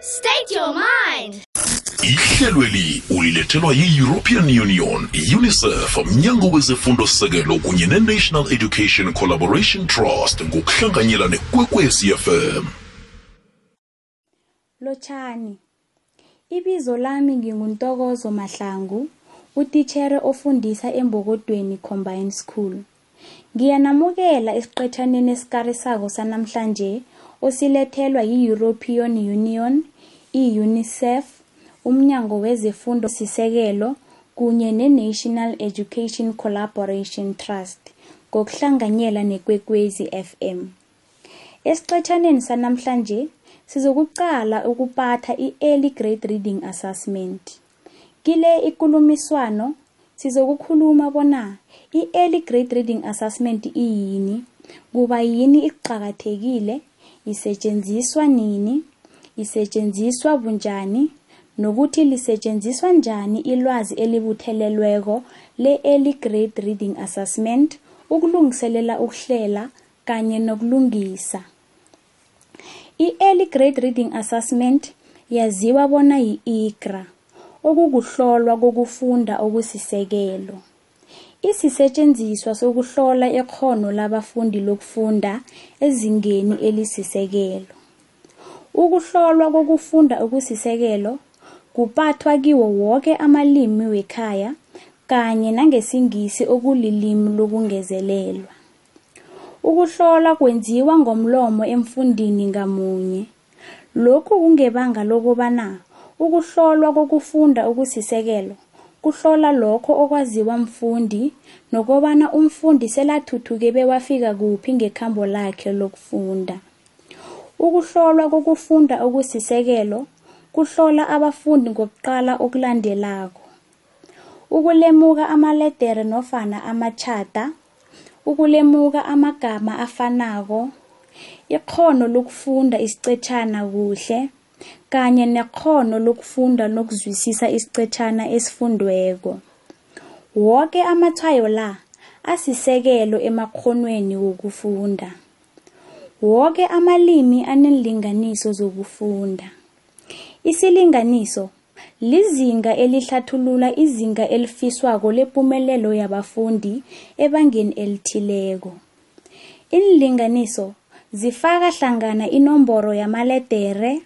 State your mind. ihlelweli ulilethelwa yi-european union unicef mnyango wezefundo sekelo kunye ne-national education collaboration trust ngokuhlanganyela nekwekwecfm Lotshani. Ibizo lami nginguntokozo Mahlangu, utitshere ofundisa embokodweni Combined School. Ngiyanamukela esiqethaneni esikarisako sanamhlanje osilethelwa yi-European Union, i-UNICEF, umnyango wezefundo sisekelo kunye ne-National Education Collaboration Trust ngokuhlanganyela nekwekwezi FM. Esiqethaneni sanamhlanje sizokuqala ukuphatha i-early grade reading assessment. Kile ikulumiswano sizokukhuluma bona i-early grade reading assessment iyini, kuba yini iqakathekile, isetshenziswa nini, isetshenziswa bunjani, nokuthi lisetshenziswa njani ilwazi elibuthelelweko le-early grade reading assessment ukulungiselela ukuhlela kanye nokulungisa. I-Early Grade Reading Assessment yaziwa bona yi-IGRA, okukuhlolwa kokufunda okusisekelo. Isisetjenziswa sokuhlola ikghono labafundi lokufunda ezingeni elisisekelo. Ukuhlolwa kokufunda okusisekelo kuphathwa kiwo woke amalimi wekhaya kanye nangesingisi okulilimi lokungezelelwa. Ukuhlola kwenziwa ngomlomo emfundini ngamunye. Lokhu kungebanga lokobana ukuhlolwa kokufunda okusisekelo kuhlola lokho okwaziwa mfundi nokobana umfundi selathuthuke bewafika kuphi ngekhambo lakhe lokufunda. Ukuhlolwa kokufunda okusisekelo kuhlola abafundi ngokuqala okulandelako. Ukulemuka amaledere nofana amatjhada, ukulemuka amagama afanako, ikghono lokufunda isiqetjhana kuhle, kanye nekghono lokufunda nokuzwisisa isiqetjhana esifundweko. Woke amatshwayo la asisekelo emakghonweni wokufunda. Woke amalimi aneenlinganiso zokufunda. Isilinganiso lizinga elihlathulula izinga elifiswako lepumelelo yabafundi ebangeni elithileko. Iinlinganiso zifaka hlangana inomboro yamaledere,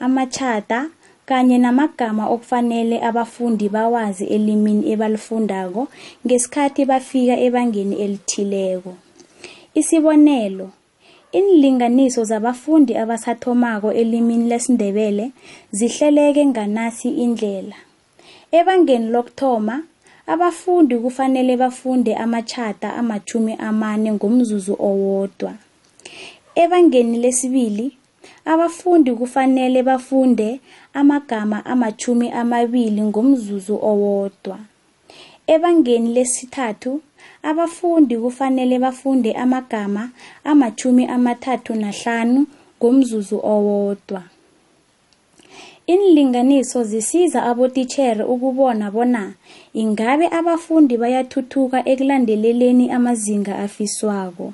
amatjhada kanye namagama okufanele abafundi bawazi elimini ebalifundako ngesikhathi bafika ebangeni elithileko. Isibonelo, iinlinganiso zabafundi abasathomako elimini lesiNdebele zihleleke nganasi indlela. Ebangeni lokuthoma, abafundi kufanele bafunde amatjhada amatjhumi amane ngomzuzu owodwa. Ebangeni lesibili, abafundi kufanele bafunde amagama amatjhumi amabili ngomzuzu owodwa. Ebangeni lesithathu, abafundi kufanele bafunde amagama amatjhumi amathathu nahlanu ngomzuzu owodwa. Iinlinganiso zisiza abotitjhere ukubona bona ingabe abafundi bayathuthuka ekulandeleleni amazinga afiswako.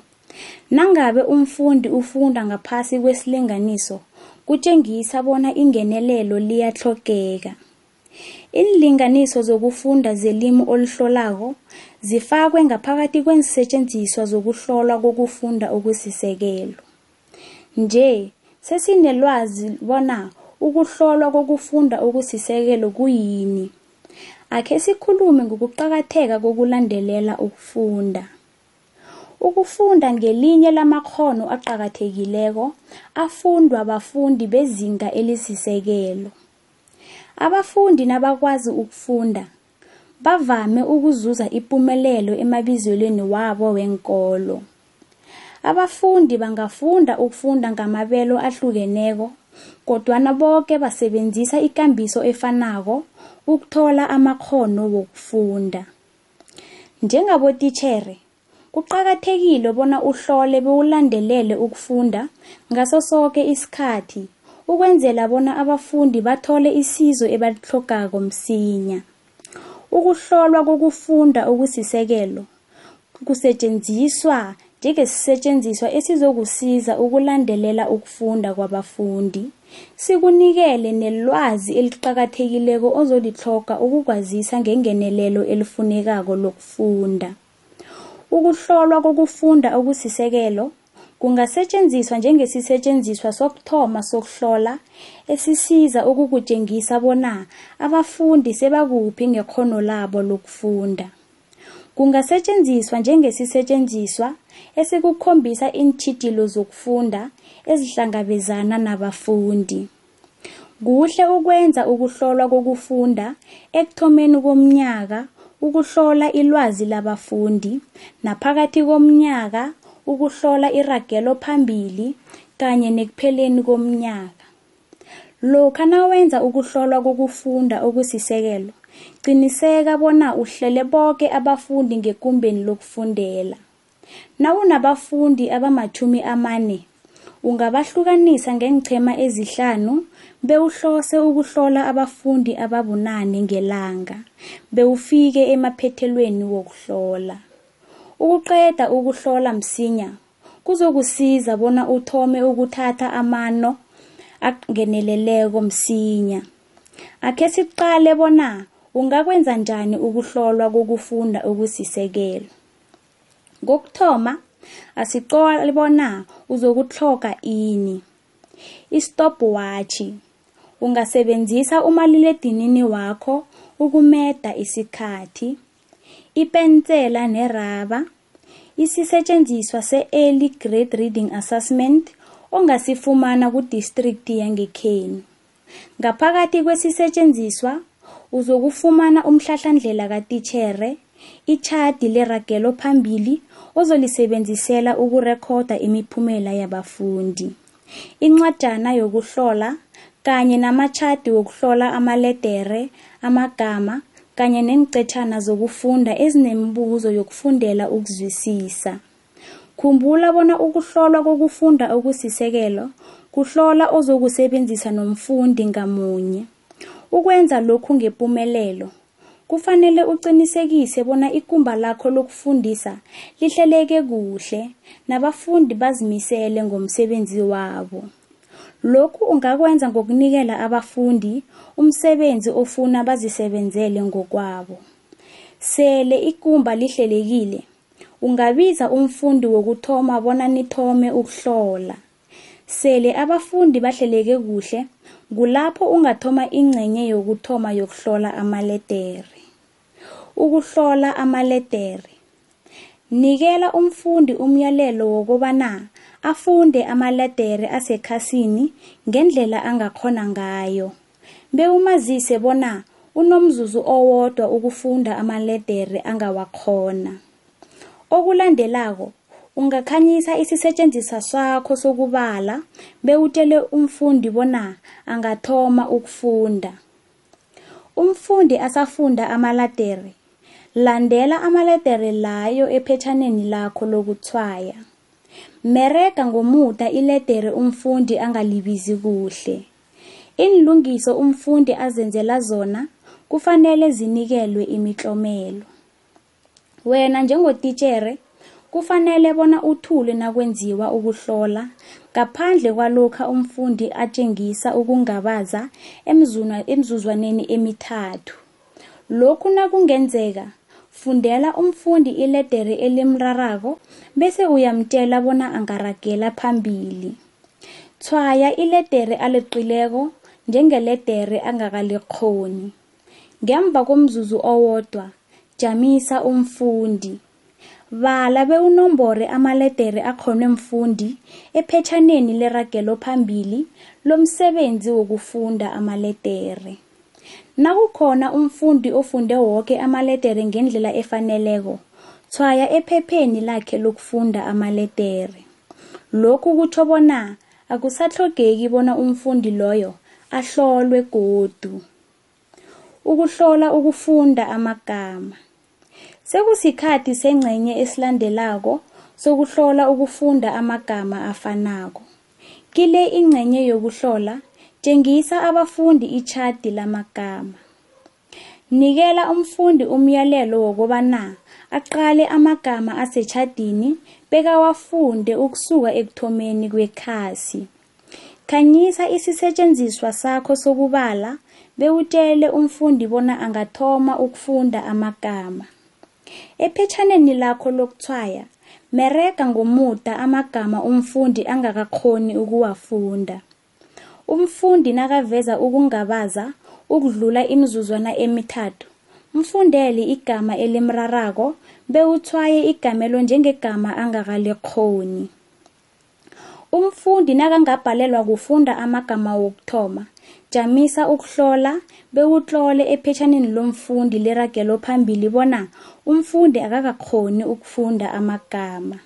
Nangabe umfundi ufunda ngaphasi kwesilinganiso, kutjengisa bona ingenelelo liyatlhogeka. Iinlinganiso zokufunda zelimi olihlolako zifakwe ngaphakathi kweensetjenziswa zokuhlolwa kokufunda okusisekelo. Nje, sesinelwazi bona ukuhlolwa kokufunda okusisekelo kuyini. Akhe sikhulume ngokuqakatheka kokulandelela ukufunda. Ukufunda ngelinye lamakghono aqakathekileko afundwa bafundi bezinga elisisekelo. Abafundi nabakwazi ukufunda, bavame ukuzuza ipumelelo emabizelweni wabo weenkolo. Abafundi bangafunda ukufunda ngamabelo ahlukeneko, kodwana boke basebenzisa ikambiso efanako ukuthola amakghono wokufunda. Njengabotitjhere, kuqakathekile bona uhlole bewulandelele ukufunda ngaso soke isikhathi ukwenzela bona abafundi bathole isizo ebalitlhogako msinya. Ukuhlolwa kokufunda okusisekelo kusetjenziswa njengesisetshenziswa esizokusiza ukulandelela ukufunda kwabafundi. Sikunikele nelwazi eliqakathekileko ozolitloga ukukwazisa ngengenelelo elifunekako lokufunda. Ukuhlolwa kokufunda okusisekelo kungasetjenziswa njengesisetjenziswa sokuthoma sokuhlola esisiza ukukutjengisa bona abafundi sebakuphi ngekghono labo lokufunda. Kungasetjenziswa njengesisetjenziswa esikukhombisa iintjhijilo zokufunda ezihlangabezana nabafundi. Kuhle ukwenza ukuhlolwa kokufunda ekuthomeni komnyaka ukuhlola ilwazi labafundi, naphakathi komnyaka ukuhlola iragelo phambili kanye nekupheleni komnyaka. Lokha nawenza ukuhlolwa kokufunda okusisekelo, qiniseka bona uhlele boke abafundi ngekumbeni lokufundela. Nawunabafundi abamatjhumi amane, ungabahlukanisa ngeenqhema ezihlanu bewuhlose ukuhlola abafundi ababunane ngelanga, bewufike emaphethelweni wokuhlola. Ukuqeda ukuhlola msinya kuzokusiza bona uthome ukuthatha amano angeneleleko msinya. Akhe siqale bona ungakwenza njani ukuhlolwa kokufunda okusisekelo. Kokuthoma, asiqale bona uzokutlhoga ini. I-stopwatch. Ungasebenzisa umaliledinini wakho ukumeda isikhathi. Ipensela neraba. Isisetjenziswa se-Early Grade Reading Assessment ongasifumana ku-district yangekhenu. Ngaphakathi kwesisetjenziswa uzokufumana umhlahlandlela katitjhere, itjhadi leragelo phambili ozolisebenzisela ukurekhoda imiphumela yabafundi, incwajana yokuhlola kanye namatjhadi wokuhlola amaledere, amagama kanye neenqetjhana zokufunda ezinemibuzo yokufundela ukuzwisisa. Khumbula bona ukuhlolwa kokufunda okusisekelo kuhlola ozokusebenzisa nomfundi ngamunye. Ukwenza lokhu ngepumelelo, kufanele uqinisekise bona ikumba lakho lokufundisa lihleleke kuhle nabafundi bazimisele ngomsebenzi wabo. Lokhu ungakwenza ngokunikela abafundi umsebenzi ofuna bazisebenzele ngokwabo. Sele ikumba lihlelekile, ungabiza umfundi wokuthoma bona nithome ukuhlola. Sele abafundi bahleleke kuhle, kulapho ungathoma ingcenye yokuthoma yokuhlola amaledere. Ukuhlola amaledere. Nikela umfundi umyalelo wokobana afunde amaledere asekhasini ngendlela angakghona ngayo. Bewumazise bona unomzuzu owodwa ukufunda amaledere angawakghona. Okulandelako, ungakhanyisa isisetjenziswa sakho sokubala bewutjele umfundi bona angathoma ukufunda. Umfundi asafunda amaledere, landela amaledere layo ephetjhaneni lakho lokutshwaya. Merega ngomuda iledere umfundi angalibizi kuhle. Iinlungiso umfundi azenzela zona kufanele zinikelwe imitlomelo. Wena njengotitjhere kufanele bona uthule nakwenziwa ukuhlola ngaphandle kwalokha umfundi atjengisa ukungabaza emzuzwaneni emithathu. Lokhu nakungenzeka, fundela umfundi iledere elimrarako bese uyamtjela bona angaragela phambili. Tshwaya iledere aleqileko njengeledere angakalikghoni. Ngemva komzuzu owodwa, jamisa umfundi. Bala bewunombore amaledere akghonwe mfundi ephetjhaneni leragelo phambili lomsebenzi wokufunda amaledere. Nakukhona umfundi ofunde woke amaledere ngendlela efaneleko, tshwaya ephepheni lakhe lokufunda amaledere. Lokhu kutjho bona akusatlhogeki bona umfundi loyo ahlolwe godu. Ukuhlola ukufunda amagama. Sekusikhathi sengcenye esilandelako sokuhlola ukufunda amagama afanako. Kile ingcenye yokuhlola, tjengisa abafundi itjhadi lamagama. nikela umfundi umyalelo wokubana aqale amagama asetshadini bekawafunde ukusuka ekuthomeni kwekhasi. Khanyisa isisetshenziswa sakho sokubala bewutshele umfundi bona angathoma ukufunda amagama. Ephetshaneni lakho lokuthwaya merega ngomuda amagama umfundi angakakhoni ukuwafunda. Umfundi nakaveza ukungabaza ukudlula imizuzwana emithathu. Mfundele igama elimrarako bewuthwaye igamelo njengegama angakalikhoni. Umfundi nakangabhalelwa kufunda amagama wokuthoma jamisa ukuhlola bewutlole ephetshaneni lomfundi leragelo phambili bona umfundi akakakhoni ukufunda amagama.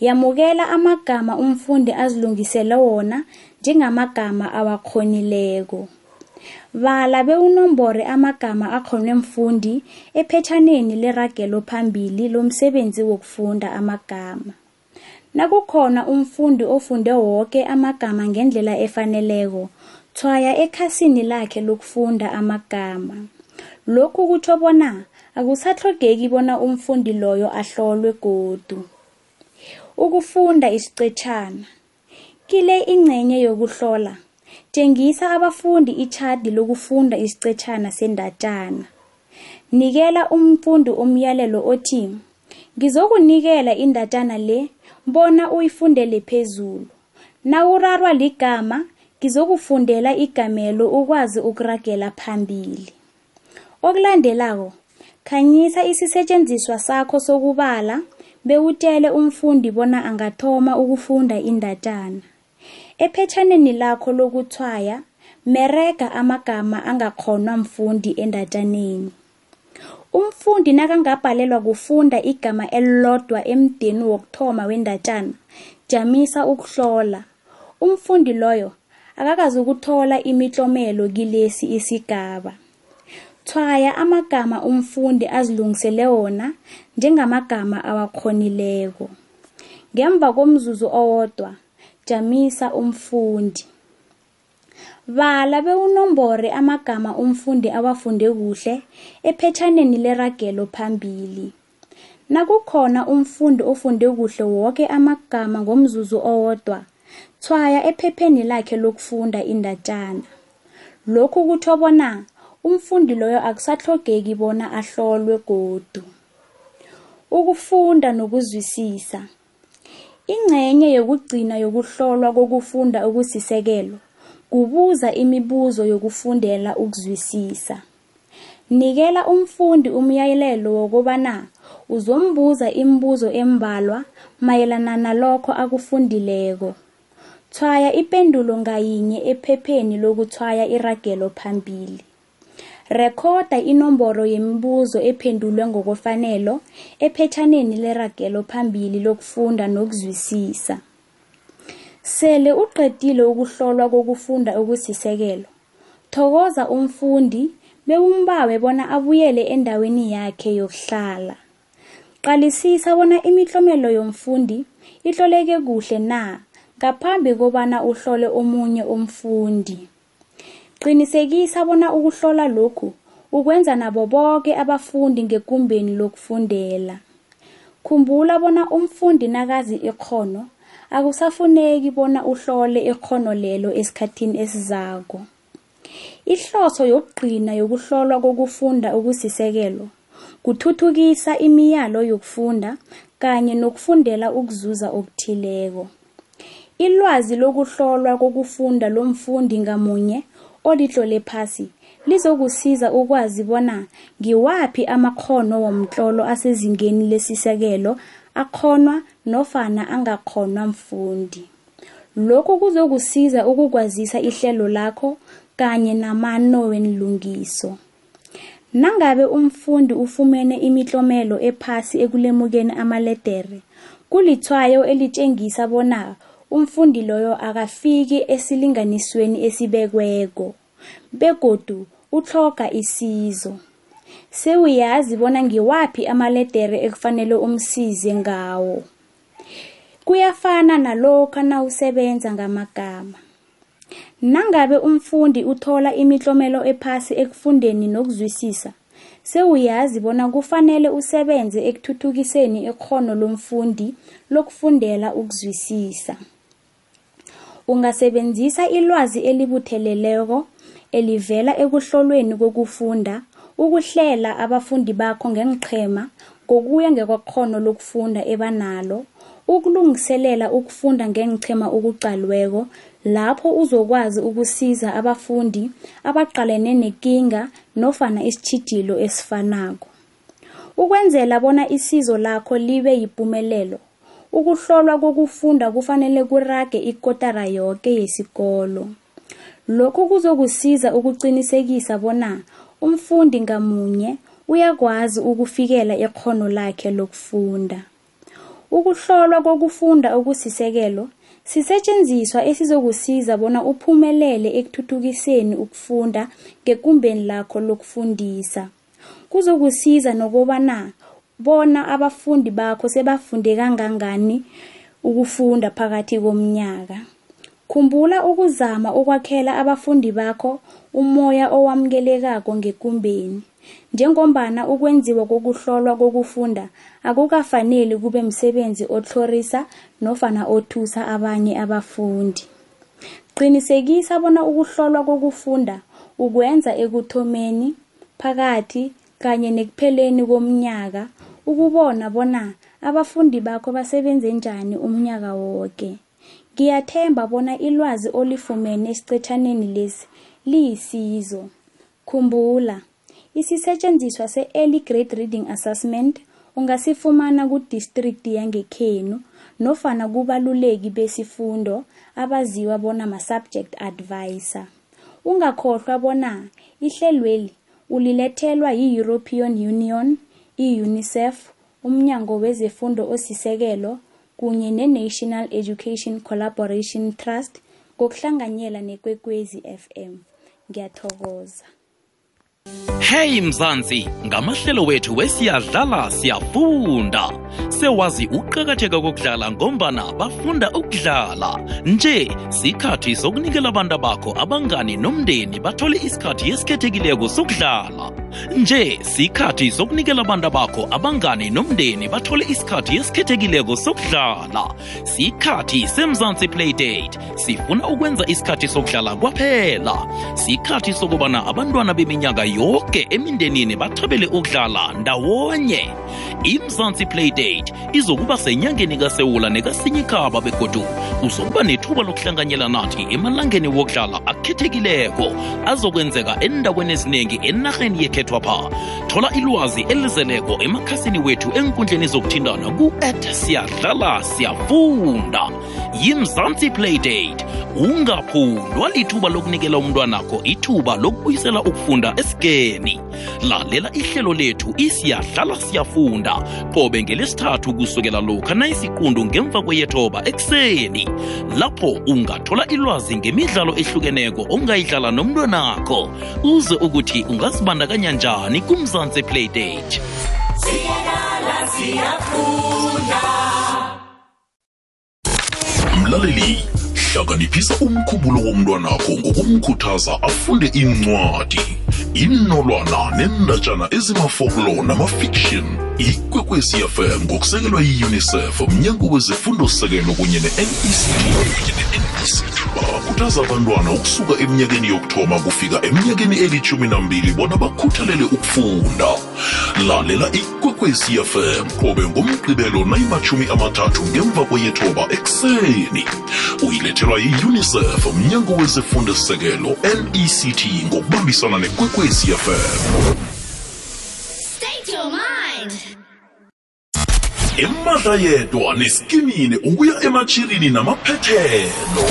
Yamukela amagama umfundi azilungisele wona njengamagama awakhonileko. Bala bewunombore amagama akhonwe mfundi ephetshaneni leragelo phambili lomsebenzi wokufunda amagama. Nakukhona umfundi ofunde woke amagama ngendlela efaneleko thwaya ekhasini lakhe lokufunda amagama. Lokhu kutsho bona akusahlogeki bona umfundi loyo ahlolwe godu. Ukufunda isicetshana kile ingcenye yokuhlola. Tshengisa abafundi ichadi lokufunda isicetshana sendatshana. Nikela umfundi umyalelo othi ngizokunikela indatshana le bona uyifundele phezulu. Nawurarwa ligama ngizokufundela igamelo ukwazi ukuragela phambili. Okulandelako khanyisa isisetshenziswa sakho sokubala bewutele umfundi bona angathoma ukufunda indatshana. Ephetshaneni lakho lokuthwaya merega amagama angakhonwa mfundi endatshaneni. Umfundi nakangabhalelwa kufunda igama elilodwa emdeni wokuthoma wendatshana jamisa ukuhlola. Umfundi loyo akakazukuthola imitlomelo kilesi isigaba. Thwaya amagama umfundi azilungisele wona njengamagama awakhonileko. Ngemva komzuzu owodwa jamisa umfundi. Bala bewunombore amagama umfundi awafunde kuhle ephetshaneni leragelo phambili. Nakukhona umfundi ofunde kuhle woke amagama ngomzuzu owodwa thwaya ephepheni lakhe lokufunda indatshana lokhu kutho bona umfundi loyo akusahlogeki bona ahlolwe godu. Ukufunda nokuzwisisa. Ingcenye yokugcina yokuhlolwa kokufunda okusisekelo kubuza imibuzo yokufundela ukuzwisisa. Nikela umfundi umyalelo wokubana uzombuza imibuzo embalwa mayelana nalokho akufundileko. Thwaya ipendulo ngayinye ephepheni lokuthwaya iragelo phambili. Rekhoda inomboro yemibuzo ephendulwe ngokufanelo ephetshaneni leragelo phambili lokufunda nokuzwisisa. Sele uqedile ukuhlolwa kokufunda okusisekelo. Thokoza umfundi bewumbawe bona abuyele endaweni yakhe yokuhlala. Qalisisa bona imitlomelo yomfundi itloleke kuhle na ngaphambi kobana uhlole omunye umfundi. Qinisekisa bona ukuhlola lokhu ukwenza nabo boke abafundi ngekumbeni lokufundela. Khumbula bona umfundi nakazi ikhono akusafuneki bona uhlole ikhono lelo esikhathini esizako. Ihloso yokugcina yokuhlolwa kokufunda okusisekelo kuthuthukisa imiyalo yokufunda kanye nokufundela ukuzuza okuthileko. Ilwazi lokuhlolwa kokufunda lomfundi ngamunye olitlole phasi lizokusiza ukwazi bona ngiwaphi amakhono womtlolo asezingeni lesisekelo akhonwa nofana angakhonwa mfundi. Lokhu kuzokusiza ukukwazisa ihlelo lakho kanye namano wenlungiso nangabe umfundi ufumene imitlomelo ephasi ekulemukeni amaledere kulithwayo elitshengisa bona umfundi loyo akafiki esilinganisweni esibekweko begodu utloga isizo. Sewuyazi bona ngiwaphi amaledere ekufanele umsize ngawo. Kuyafana nalokho nawusebenza ngamagama. Nangabe umfundi uthola imitlomelo ephasi ekufundeni nokuzwisisa sewuyazi bona kufanele usebenze ekuthuthukiseni ikghono lomfundi lokufundela ukuzwisisa. Ungasebenzisa ilwazi elibutheleleko elivela ekuhlolweni kokufunda ukuhlela abafundi bakho ngenqhema ngokuya ngekwakghono lokufunda ebanalo ukulungiselela ukufunda ngenqhema okuqalweko lapho uzokwazi ukusiza abafundi abaqalene nekinga nofana isitjhijilo esifanako. Ukwenzela bona isizo lakho libe yipumelelo ukuhlolwa kokufunda kufanele kurage ikotara yoke yesikolo. Lokhu kuzokusiza ukuqinisekisa bona umfundi ngamunye uyakwazi ukufikela ikghono lakhe lokufunda. Ukuhlolwa kokufunda okusisekelo sisetshenziswa esizokusiza bona uphumelele ekuthuthukiseni ukufunda ngekumbeni lakho lokufundisa. Kuzokusiza nokobana bona abafundi bakho sebafunde kangangani ukufunda phakathi komnyaka. Khumbula ukuzama ukwakhela abafundi bakho umoya owamukelekako ngekumbeni. Njengombana ukwenziwa kokuhlolwa kokufunda akukafaneli kube msebenzi otlhorisa nofana othusa abanye abafundi. Qinisekisa bona ukuhlolwa kokufunda ukwenza ekuthomeni phakathi kanye nekupheleni komnyaka ukubona bona abafundi bakho basebenze njani umnyaka wonke ngiyathemba bona ilwazi olifumene esicetshaneni lesi liyisizo. Khumbula isisetshenziswa se-early grade reading assessment ungasifumana kudistrict yangekhenu nofana kubaluleki besifundo abaziwa bona ma-subject advisor. Ungakhohlwa bona ihlelweli ulilethelwa yi-european union i-unicef umnyango wezefundo osisekelo kunye ne-national education collaboration trust ngokuhlanganyela nekwekwezi fm ngiyathokoza Hey Mzansi, ngamahlelo wethu wesiyadlala siyafunda. Sewazi uqhakatheka kokudlala ngombana bafunda ukudlala. Nje sikhathi sokunikela abantu bakho abangani nomndeni bathole isikhathi esikhethekileko sokudlala. Nje sikhathi sokunikela abantu bakho abangani nomndeni bathole isikhathi esikhethekileko sokudlala. Sikhathi semzansi Playdate. Sifuna ukwenza isikhathi sokudlala kwaphela. Sikhathi sokubana abantwana beminyaka yonke emindenini bathabele ukudlala ndawonye. Imzansi playdate izokuba senyangeni kasewula nekasinyikaba begodu uzokuba nethuba lokuhlanganyela nathi emalangeni wokudlala akhethekileko azokwenzeka endaweni eziningi enarheni yekhethwapha. Thola ilwazi elizeleko emakhasini wethu enkundleni zokuthindana ku-at siyadlala siyafunda. Yimzansi playdate ungaphundwa lithuba lokunikela umntwanakho ithuba lokubuyisela ukufunda esigeni lalela ihlelo lethu isiyadlala siyafunda. Qobe ngelesithathu kusukela lokha nayisiqundu ngemva kweyethoba ekuseni. Lapho ungathola ilwazi ngemidlalo ehlukeneko ongayidlala nomntwanakho. Uze ukuthi ungazibandakanya njani kumzansi playdate. Mlaleli hlanganiphisa umkhubulo womntwanakho ngokumkhuthaza afunde incwadi inolwana nendatshana ezimafokolo namafiction ikwekwecfm ngokusekelwa yi-unicef mnyango wezifundo-sekelo kunye ne-nect bakhuthaza abantwana ukusuka eminyakeni yokuthoma kufika eminyakeni elithumi nambili bona bakhuthalele ukufunda. Lalela ikwekwecfm qobe ngomgqibelo nayimachumi amathathu ngemva kweyethoba ekuseni. Uyilethelwa yi-unicef mnyango wezefundo sekelo nect ngokubambisana nekwekwezi emandla yedwa neskimini ukuya emachirini namaphethelo.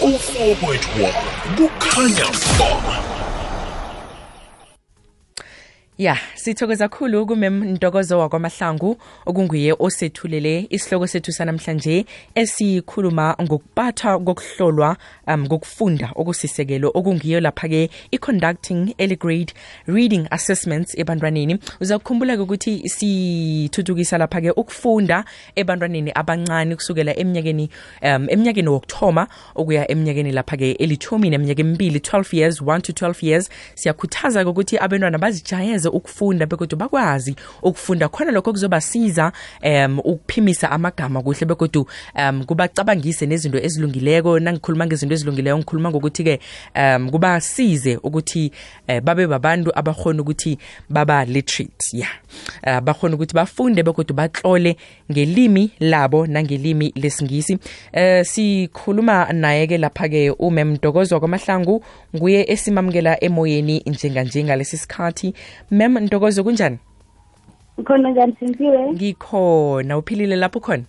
104.1 kukhanya ba sithokoza kakhulu kumem ntokozo wakwamahlangu okunguye osethulele isihloko sethu sanamhlanje esikhuluma ngokuphathwa kokuhlolwa um kokufunda okusisekelo. Okungiyo lapha-ke i-conducting early grade reading assessments ebantwaneni. Uzakukhumbula-ke ukuthi sithuthukisa lapha-ke ukufunda ebantwaneni abancane kusukela eminyakeni um eminyakeni wokuthoma okuya eminyakeni lapha-ke elithumi neminyaka emibili 12 years 1 to 12 years. Siyakhuthaza-ke ukuthi abantwana bazijayeze ukufunda begodwa bakwazi ukufunda khona lokho kuzobasiza um ukuphimisa amagama kuhle begodwa um kubacabangise nezinto ezilungileko. Nangikhuluma ngezinto ezilungileyo ngikhuluma ngokuthi-ke um kubasize ukuthi uh, babe babantu abakhona ukuthi baba literate ya. Yeah. uh, bakhona ukuthi bafunde begodwa batlole ngelimi labo nangelimi lesingisi. Um sikhuluma naye-ke lapha-ke umem kwamahlangu nguye esimamukela emoyeni njenganje ngalesi sikhathi. Mem ntokozo kunjani? Khona njani simpiwe ngikhona. Uphilile lapho khona?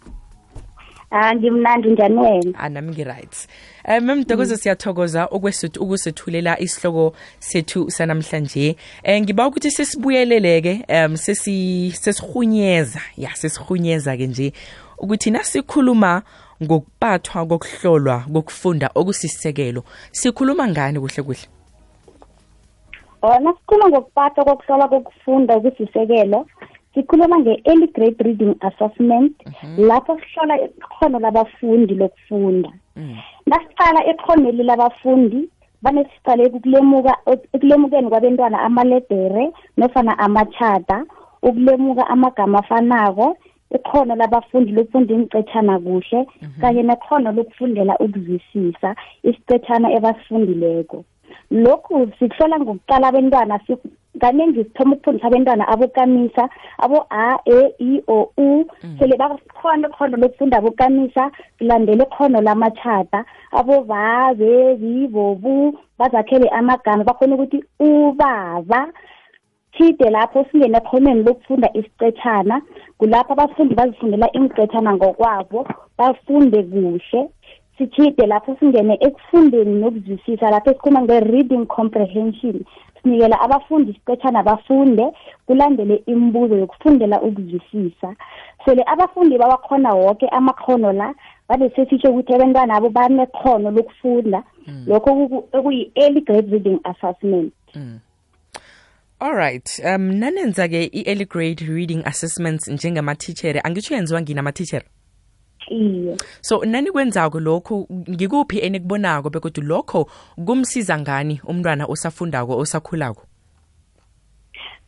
Ah ngimnandi njani wena? Anami ngi-right. Um mem ntokozo siyathokoza ukusithulela isihloko sethu sanamhlanje. Um ngiba ukuthi sesibuyeleleke um sesihunyeza ya sesihunyeza-ke nje ukuthi nasikhuluma ngokuphathwa kokuhlolwa kokufunda okusisekelo sikhuluma ngani kuhle kuhle? Ona sikhuluma ngokuphathwa kokuhlola kokufunda okusisekelo sikhuluma nge-early grade reading assessment lapho sihlola ikhono labafundi lokufunda. Nasiqala ekhoneli labafundi vane siqale ukulemuka ekulemukeni kwabentwana amaledere nofana amachata ukulemuka amagama afanako ikhono labafundi lokufunda imicetshana kuhle kanye nekhono lokufundela ukuzwisisa isicetshana ebasifundileko. Lokhu sikuhlola ngokuqala abentwana kaningi sithoma ukufundisa abentwana abokamisa abo-a e i o u. Sele bakhona ikhono lokufunda abokamisa kulandela ikhono lamachata abo-va bebi bobu bazakhele amagama bakhona ukuthi ubaba thide lapho singene ekhonweni lokufunda isicetshana kulapho abafundi bazifundela imicetshana ngokwabo bafunde kuhle. Sithide lapho singene ekufundeni nokuzwisisa lapho esikhuluma nge-reading comprehension. Sinikela abafundi isicetshana bafunde kulandele imibuzo yokufundela ukuzwisisa. Sele abafundi bawakhona woke amakhono la babe sesitsho ukuthi abantwana abo banekhono lokufunda lokho okuyi-early grade reading assessment. Alright um nanenza-ke i-early grade reading assessments njengamathichere angitsho yenziwa ngini amathichere iye. So nani kwenzako lokhu? Ngikuphi enikubonako bekodwa lokho kumsiza ngani umntwana osafundako osakhulako?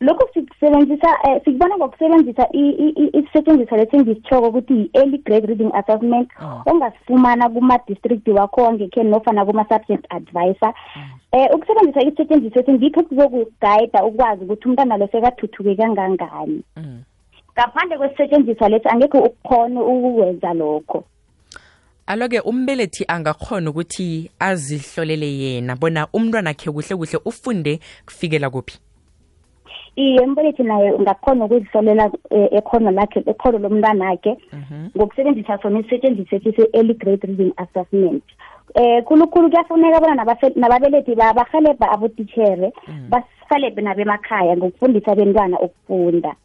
Lokhu sikusebenzisa um sikubona ngokusebenzisa isisetshenziswa lesi engisitshoko ukuthi yi-early grade reading assessment ongasifumana kuma-district wakho wangekheni nofana kuma-subject advisor. Um ukusebenzisa isisetshenziswa esi ngikho kuzokugayida ukwazi ukuthi umntwana lo sekathuthuke kangangani. Ngaphandle kwesisetshenziswa lesi angekho ukukhona ukukwenza lokho. Alo-ke umbelethi angakhona ukuthi azihlolele yena bona umntwana khe kuhle kuhle ufunde kufikela kuphi? Iye umbelethi naye ungakhona ukuzihlolela ekhono lakhe ekhono lomntwanakhe. Ngokusebenzisa sona isisetshenziswa grade reading assessment. Eh khulukhulu kuyafuneka bona nababelethi bahelebha abotitshere basihelebhe nabemakhaya ngokufundisa abentwana ukufunda.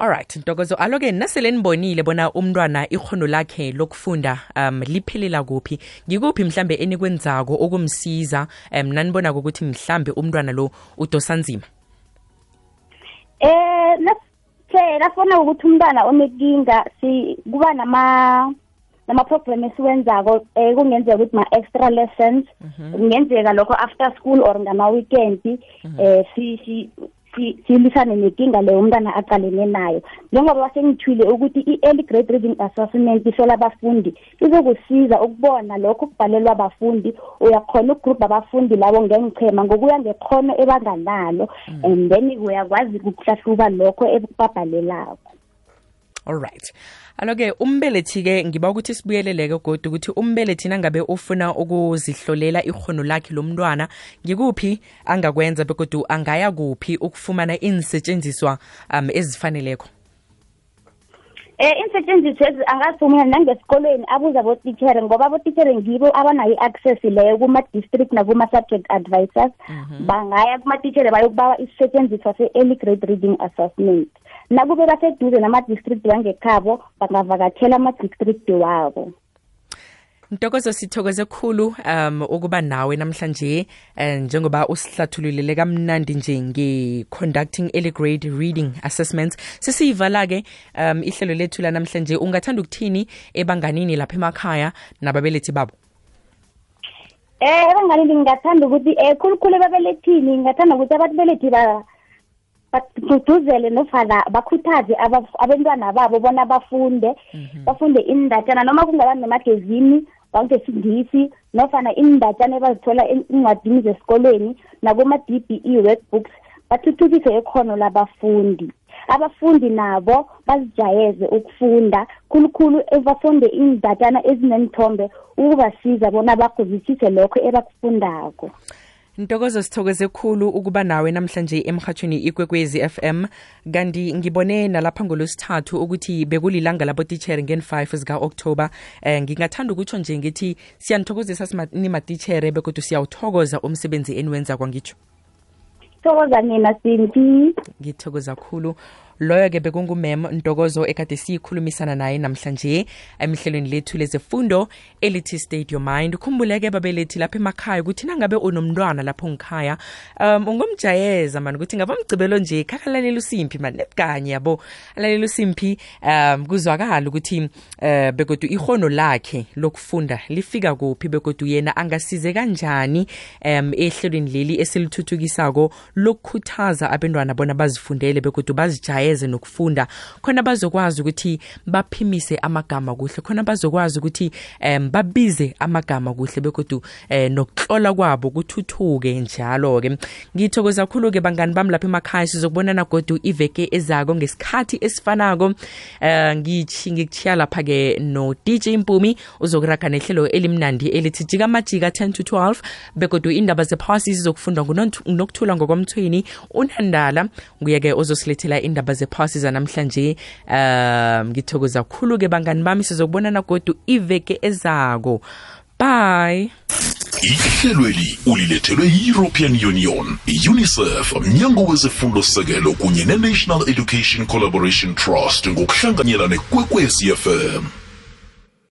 Alright ntokozo alo-ke nasele nibonile bona umntwana ikhono lakhe lokufunda um liphelela kuphi? Ngikuphi mhlambe enikwenzako okumsiza um nanibonako ukuthi mhlambe umntwana lo udosa nzima? Eh nase lafona ukuthi umntwana onekinga si kuba nama nama-program esiwenzako um kungenzeka ukuthi ma-extra lessons. Kungenzeka lokho after school or ngama-weekend um silisane nenkinga leyo umntwana aqalene nayo. Njengoba sengithwile ukuthi i-early grade reading assessment ihlola abafundi izokusiza ukubona lokho kubhalelwa abafundi. Uyakhona ukugroup abafundi labo ngengichema ngokuya ngekhono ebanganalo and then uyakwazi ukuhlahluba lokho ebabhalelako alright alo-ke umbelethi-ke ngiba ukuthi sibuyeleleke godwa ukuthi umbelethi nangabe ufuna ukuzihlolela ihono lakhe lomntwana ngikuphi angakwenza begodwa angaya kuphi ukufumana insetshenziswa um ezifaneleko Eh insetshenziswa ezi angathi mina nangesikolweni abuza abotitshere ngoba abotitshere ngibo abanayo i-access leyo kuma-district nakuma-subject advisors. Bangaya kumatitshere bayokubawa isisetshenziswa se-early grade reading assessment. Nakube baseduze nama-district wangekhabo bangavakathela ama-district wabo. Ntokozo sithokoze khulu um ukuba nawe namhlanje eh, njengoba usihlathululele kamnandi nje nge-conducting early grade reading assessments. Sesiyivala ke um ihlelo lethu la namhlanje. Ungathanda ukuthini ebanganini lapha emakhaya nababelethi babo? Eh ebangani ngingathanda ukuthi eh khulukhulu ebabelethini ngingathanda ukuthi ababelethi ba bagcugcuzele nofana bakhuthaze aba- abantwana babo bona bafunde bafunde indatshana noma kungaba nemagazini wangesingisi nofana indatshana ebazithola encwadini zesikolweni nakuma-d b e workbooks bathuthukise ikhono labafundi. Abafundi nabo bazijayeze ukufunda khulukhulu bafunde indatshana ezinenthombe ukubasiza bona bakuzwisise lokho ebakufundako. Ntokozo sithokoze khulu ukuba nawe namhlanje emhathweni ikwekwezi FM kanti ngibone nalapha ngolosithathu ukuthi bekulilanga labotitshere ngen-5 zika-oktoba eh, ngingathanda ukutsho nje ngithi siyanithokozisa sima- nimatitshere bekodwa siyawuthokoza umsebenzi eniwenza kwangitsho thokoza nina simpi ngithokoza khulu. Loyo-ke bekungumem ntokozo ekade siyikhulumisana naye namhlanje emihlelweni lethu lezefundo elithi state your mind. Khumbuleke babelethi lapha emakhaya ukuthi nangabe unomntwana lapho ngikhaya um ungomjayeza mani ukuthi ngaba mgcibelo nje khakalalela usimphi mani nebukanye yabo alalela usimphi um kuzwakala ukuthi um begodu ihono lakhe lokufunda lifika kuphi begodu yena angasize kanjani um ehlelweni leli esilithuthukisako lokukhuthaza abentwana bona bazifundele begodu bazijayeze nokufunda khona bazokwazi ukuthi baphimise amagama kuhle khona bazokwazi ukuthi um babize amagama kuhle begodu um nokuhlola kwabo kuthuthuke njalo-ke. Ngithokoza khulu-ke bangani bami lapha emakhaya sizokubonana godu iveke ezako ngesikhathi esifanako. Um ngitshi ngikuchiya lapha-ke no-dj mpumi uzokuraga nehlelo elimnandi elithi jika majika 10 to 12 begodu indaba zephasi zizokufundwa ngunokuthula ngokomthweni unandala. Nguye-ke ozosilethela indaba zephasi zanamhlanje um ngithokoza khulu-ke bangani bami sizokubonana godu iveke ezako. Bye. Ihlelweli ulilethelwe yi-european union i-unicef mnyango wezefundo sekelo kunye ne-national education collaboration trust ngokuhlanganyela nekwekwezi fm